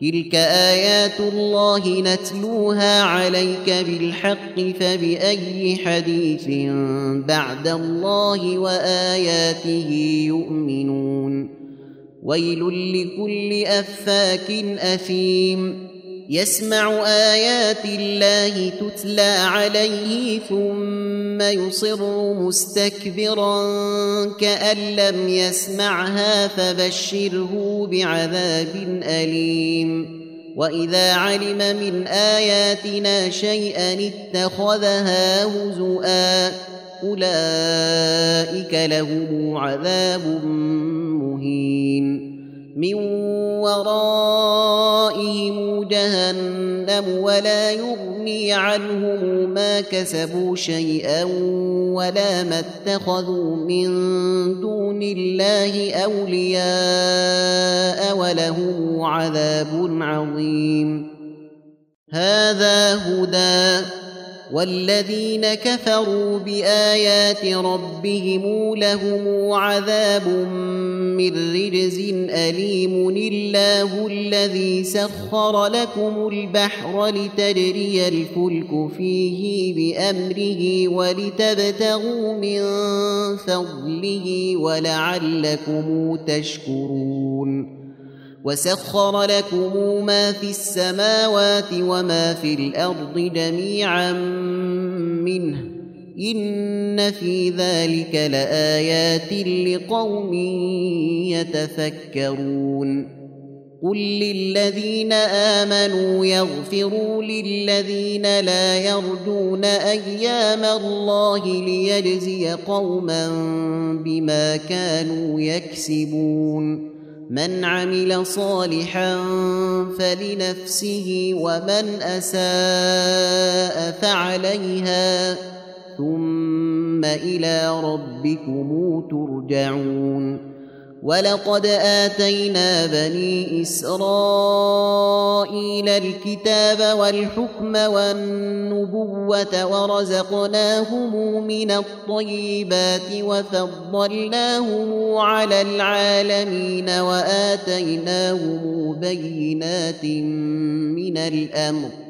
تلك آيات الله نتلوها عليك بالحق فبأي حديث بعد الله وآياته يؤمنون؟ ويل لكل أفاك أثيم يسمع آيات الله تتلى عليه ثم يصر مستكبرا كأن لم يسمعها فبشره بعذاب أليم. وإذا علم من آياتنا شيئا اتخذها هزؤا أولئك لهم عذاب مهين. من ورائهم جهنم ولا يغني عنهم ما كسبوا شيئا ولا ما اتخذوا من دون الله أولياء ولهم عذاب عظيم. هذا هدى والذين كفروا بآيات ربهم لهم عذاب من رجز أليم الله الذي سخر لكم البحر لتجري الفلك فيه بأمره ولتبتغوا من فضله ولعلكم تشكرون وسخر لكم ما في السماوات وما في الأرض جميعا منه. إن في ذلك لآيات لقوم يتفكرون. قل للذين آمنوا يغفروا للذين لا يرجون أيام الله ليجزي قوما بما كانوا يكسبون. من عمل صالحا فلنفسه ومن أساء فعليها ثم إلى ربكم ترجعون ولقد اتينا بني اسرائيل الكتاب والحكم والنبوه ورزقناهم من الطيبات وفضلناهم على العالمين واتيناهم بينات من الامر